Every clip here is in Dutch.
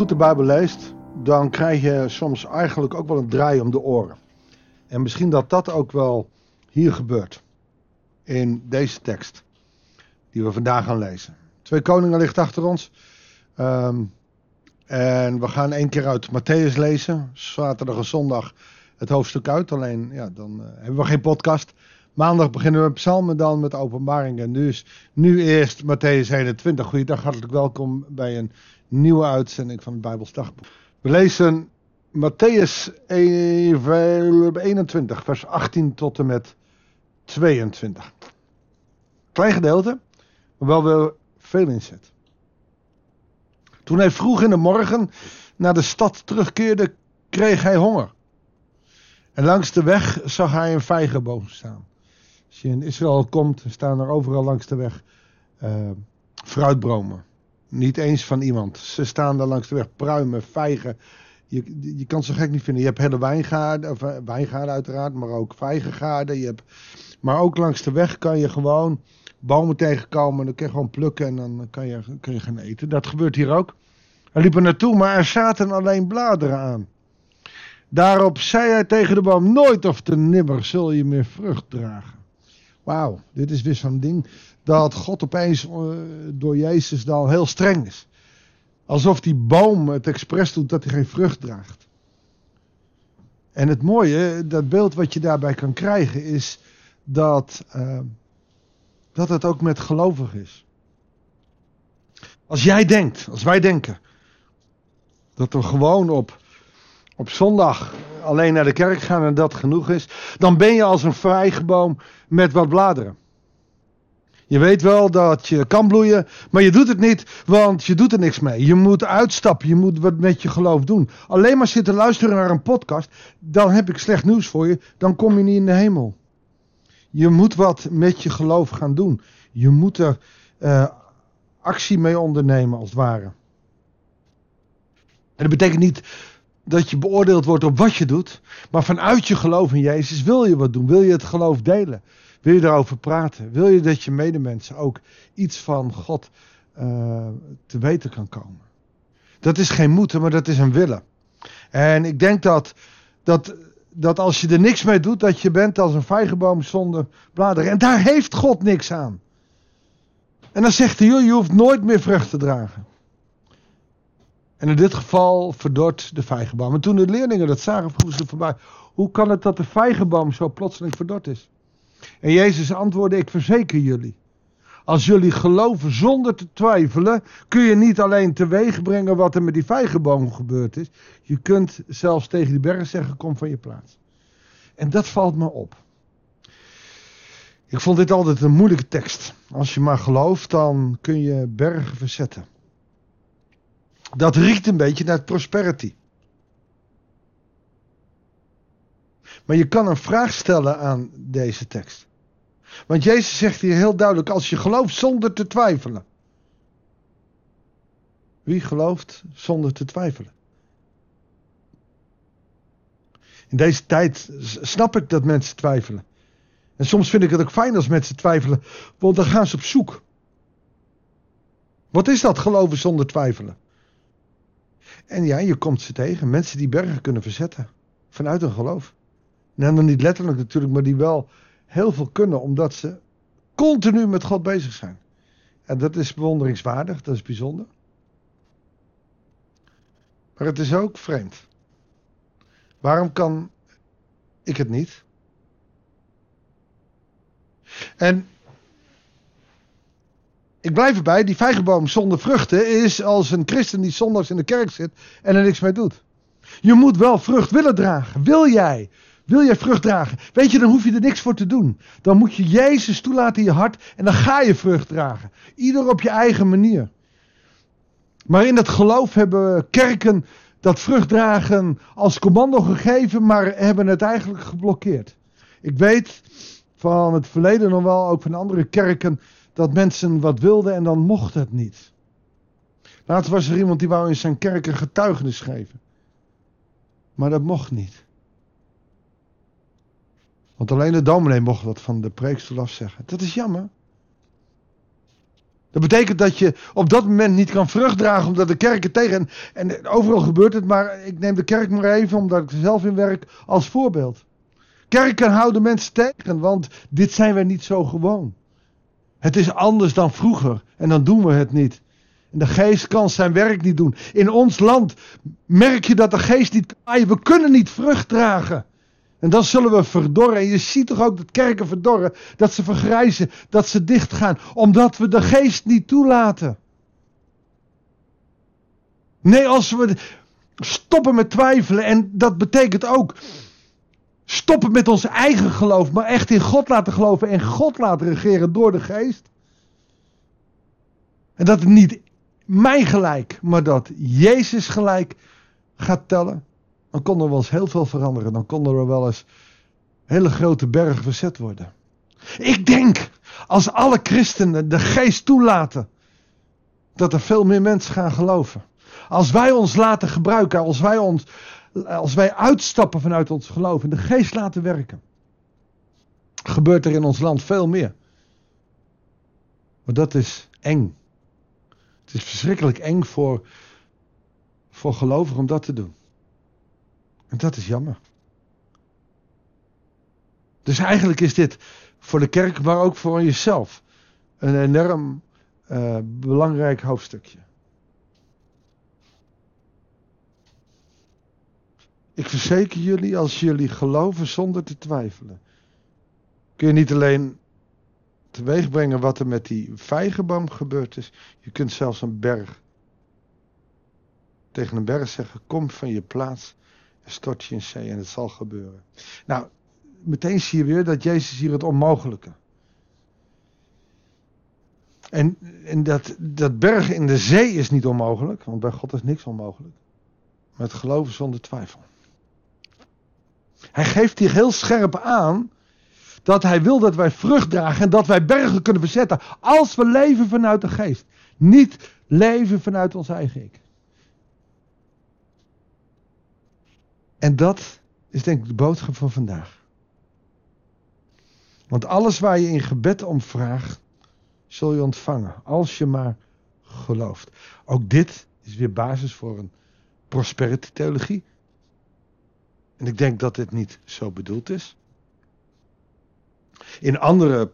goed de Bijbel leest, dan krijg je soms eigenlijk ook wel een draai om de oren. En misschien dat dat ook wel hier gebeurt. In deze tekst. Die we vandaag gaan lezen. Twee koningen ligt achter ons. Ehm, en we gaan één keer uit Matthäus lezen. Zaterdag en zondag het hoofdstuk uit. Alleen ja, dan uh, hebben we geen podcast. Maandag beginnen we psalmen dan met openbaringen. Dus nu eerst Matthäus 21. Goeiedag, hartelijk welkom bij een nieuwe uitzending van het Bijbelsdagboek. We lezen Matthäus 21, vers 18 tot en met 22. Klein gedeelte, maar wel veel inzet. Toen hij vroeg in de morgen naar de stad terugkeerde, kreeg hij honger. En langs de weg zag hij een vijgenboom staan. Als je in Israël komt, staan er overal langs de weg uh, fruitbomen. Niet eens van iemand. Ze staan daar langs de weg, pruimen, vijgen. Je, je kan ze gek niet vinden. Je hebt hele wijngaarden, of, wijngaarden uiteraard, maar ook vijgengaarden. Je hebt, maar ook langs de weg kan je gewoon bomen tegenkomen. Dan kun je gewoon plukken en dan kan je gaan eten. Dat gebeurt hier ook. Hij liep er naartoe, maar er zaten alleen bladeren aan. Daarop zei hij tegen de boom: Nooit of te nimmer zul je meer vrucht dragen. Wauw, dit is weer zo'n ding dat God opeens uh, door Jezus dan heel streng is. Alsof die boom het expres doet dat hij geen vrucht draagt. En het mooie, dat beeld wat je daarbij kan krijgen, is dat, uh, dat het ook met gelovig is. Als jij denkt, als wij denken, dat we gewoon op, op zondag alleen naar de kerk gaan en dat genoeg is, dan ben je als een vijgenboom met wat bladeren. Je weet wel dat je kan bloeien, maar je doet het niet, want je doet er niks mee. Je moet uitstappen, je moet wat met je geloof doen. Alleen maar zitten luisteren naar een podcast, dan heb ik slecht nieuws voor je, dan kom je niet in de hemel. Je moet wat met je geloof gaan doen. Je moet er uh, actie mee ondernemen, als het ware. En dat betekent niet dat je beoordeeld wordt op wat je doet, maar vanuit je geloof in Jezus wil je wat doen, wil je het geloof delen. Wil je daarover praten? Wil je dat je medemensen ook iets van God uh, te weten kan komen? Dat is geen moeten, maar dat is een willen. En ik denk dat, dat, dat als je er niks mee doet, dat je bent als een vijgenboom zonder bladeren. En daar heeft God niks aan. En dan zegt hij, joh, je hoeft nooit meer vrucht te dragen. En in dit geval verdort de vijgenboom. En toen de leerlingen dat zagen, vroegen ze voorbij, hoe kan het dat de vijgenboom zo plotseling verdord is? En Jezus antwoordde, ik verzeker jullie. Als jullie geloven zonder te twijfelen, kun je niet alleen teweeg brengen wat er met die vijgenboom gebeurd is. Je kunt zelfs tegen die berg zeggen, kom van je plaats. En dat valt me op. Ik vond dit altijd een moeilijke tekst. Als je maar gelooft, dan kun je bergen verzetten. Dat riekt een beetje naar prosperity. Maar je kan een vraag stellen aan deze tekst. Want Jezus zegt hier heel duidelijk: als je gelooft zonder te twijfelen. Wie gelooft zonder te twijfelen? In deze tijd snap ik dat mensen twijfelen. En soms vind ik het ook fijn als mensen twijfelen, want dan gaan ze op zoek. Wat is dat geloven zonder twijfelen? En ja, je komt ze tegen. Mensen die bergen kunnen verzetten. Vanuit hun geloof. En dan niet letterlijk natuurlijk, maar die wel heel veel kunnen, omdat ze continu met God bezig zijn. En dat is bewonderingswaardig, dat is bijzonder. Maar het is ook vreemd. Waarom kan ik het niet? En ik blijf erbij, die vijgenboom zonder vruchten is als een christen die zondags in de kerk zit en er niks mee doet. Je moet wel vrucht willen dragen. Wil jij wil jij vrucht dragen? Weet je, dan hoef je er niks voor te doen. Dan moet je Jezus toelaten in je hart en dan ga je vrucht dragen. Ieder op je eigen manier. Maar in het geloof hebben kerken dat vruchtdragen als commando gegeven, maar hebben het eigenlijk geblokkeerd. Ik weet van het verleden nog wel, ook van andere kerken, dat mensen wat wilden en dan mocht het niet. Laatst was er iemand die wou in zijn kerk een getuigenis geven. Maar dat mocht niet. Want alleen de dominee mocht wat van de preekstoel afzeggen. Dat is jammer. Dat betekent dat je op dat moment niet kan vrucht dragen omdat de kerken tegen. En, overal gebeurt het, maar ik neem de kerk maar even omdat ik er zelf in werk als voorbeeld. Kerken houden mensen tegen, want dit zijn wij niet zo gewoon. Het is anders dan vroeger en dan doen we het niet. En de geest kan zijn werk niet doen. In ons land merk je dat de geest niet. We kunnen niet vrucht dragen. En dan zullen we verdorren. En je ziet toch ook dat kerken verdorren. Dat ze vergrijzen. Dat ze dichtgaan. Omdat we de geest niet toelaten. Nee, als we stoppen met twijfelen. En dat betekent ook stoppen met ons eigen geloof. Maar echt in God laten geloven. En God laten regeren door de geest. En dat het niet mij gelijk, maar dat Jezus gelijk gaat tellen dan kon er wel eens heel veel veranderen. Dan konden er wel eens hele grote bergen verzet worden. Ik denk, als alle christenen de geest toelaten, dat er veel meer mensen gaan geloven. Als wij ons laten gebruiken, als wij, ons, als wij uitstappen vanuit ons geloof en de geest laten werken, gebeurt er in ons land veel meer. Maar dat is eng. Het is verschrikkelijk eng voor, voor gelovigen om dat te doen. En dat is jammer. Dus eigenlijk is dit voor de kerk, maar ook voor jezelf, een enorm uh, belangrijk hoofdstukje. Ik verzeker jullie, als jullie geloven zonder te twijfelen, kun je niet alleen teweegbrengen wat er met die vijgenboom gebeurd is, je kunt zelfs een berg tegen een berg zeggen: Kom van je plaats stort je in zee en het zal gebeuren. Nou, meteen zie je weer dat Jezus hier het onmogelijke. En, en dat, dat bergen in de zee is niet onmogelijk, want bij God is niks onmogelijk. Maar het geloven zonder twijfel. Hij geeft hier heel scherp aan dat hij wil dat wij vrucht dragen en dat wij bergen kunnen verzetten als we leven vanuit de geest. Niet leven vanuit ons eigen ik. En dat is denk ik de boodschap van vandaag. Want alles waar je in gebed om vraagt, zul je ontvangen. Als je maar gelooft. Ook dit is weer basis voor een prosperity theologie. En ik denk dat dit niet zo bedoeld is. In andere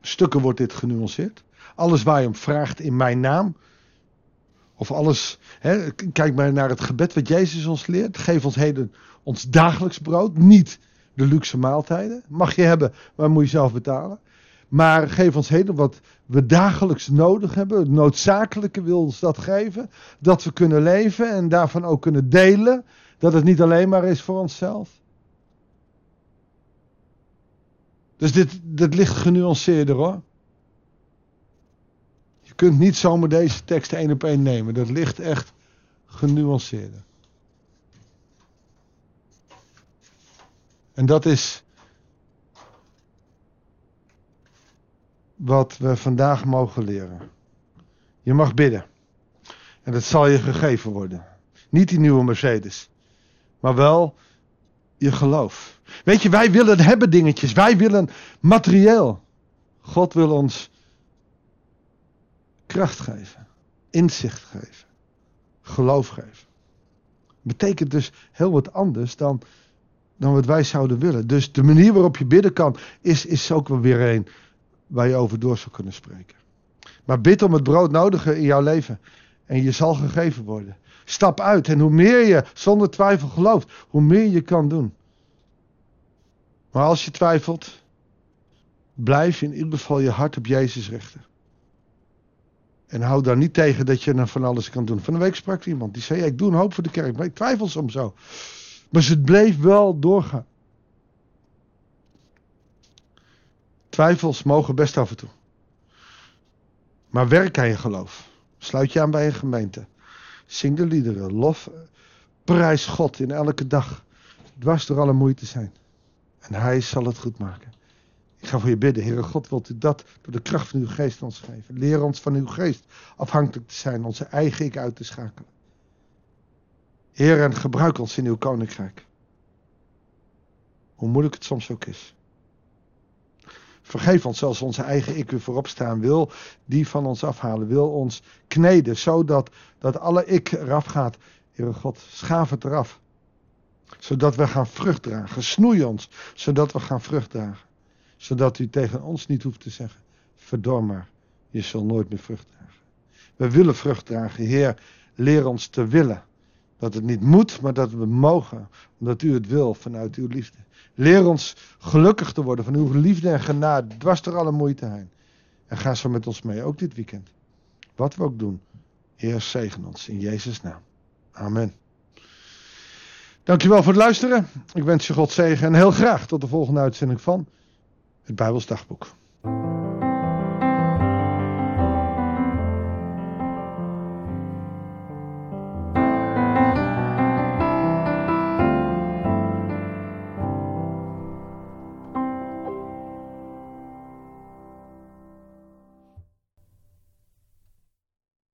stukken wordt dit genuanceerd. Alles waar je om vraagt in mijn naam, of alles, hè, kijk maar naar het gebed wat Jezus ons leert. Geef ons heden ons dagelijks brood, niet de luxe maaltijden. Mag je hebben, maar moet je zelf betalen. Maar geef ons heden wat we dagelijks nodig hebben. Het noodzakelijke wil ons dat geven. Dat we kunnen leven en daarvan ook kunnen delen. Dat het niet alleen maar is voor onszelf. Dus dit, dit ligt genuanceerder hoor kunt niet zomaar deze tekst één op één nemen. Dat ligt echt genuanceerder. En dat is wat we vandaag mogen leren. Je mag bidden. En dat zal je gegeven worden. Niet die nieuwe Mercedes. Maar wel je geloof. Weet je, wij willen hebben dingetjes. Wij willen materieel. God wil ons kracht geven, inzicht geven, geloof geven. Betekent dus heel wat anders dan, dan wat wij zouden willen. Dus de manier waarop je bidden kan, is, is ook wel weer een waar je over door zou kunnen spreken. Maar bid om het broodnodige in jouw leven en je zal gegeven worden. Stap uit en hoe meer je zonder twijfel gelooft, hoe meer je kan doen. Maar als je twijfelt, blijf in ieder geval je hart op Jezus richten. En hou daar niet tegen dat je er van alles kan doen. Van de week sprak iemand die zei: Ik doe een hoop voor de kerk, maar ik twijfel soms zo. Maar ze bleef wel doorgaan. Twijfels mogen best af en toe. Maar werk aan je geloof. Sluit je aan bij een gemeente. Zing de liederen. Lof, prijs God in elke dag. Dwars door alle moeite zijn. En Hij zal het goed maken. Ik ga voor je bidden, Heere God, wilt u dat door de kracht van uw geest ons geven. Leer ons van uw geest afhankelijk te zijn, onze eigen ik uit te schakelen. Heer, en gebruik ons in uw koninkrijk. Hoe moeilijk het soms ook is. Vergeef ons zelfs onze eigen ik weer voorop staan wil, die van ons afhalen, wil ons kneden, zodat dat alle ik eraf gaat. Heere God, schaaf het eraf. Zodat we gaan vrucht dragen. Snoei ons, zodat we gaan vrucht dragen. Zodat u tegen ons niet hoeft te zeggen, verdor maar, je zal nooit meer vrucht dragen. We willen vrucht dragen, Heer, leer ons te willen. Dat het niet moet, maar dat we mogen, omdat u het wil vanuit uw liefde. Leer ons gelukkig te worden van uw liefde en genade, dwars door alle moeite heen. En ga zo met ons mee, ook dit weekend. Wat we ook doen, Heer, zegen ons in Jezus' naam. Amen. Dankjewel voor het luisteren. Ik wens je God zegen en heel graag tot de volgende uitzending van het Bijbels Dagboek.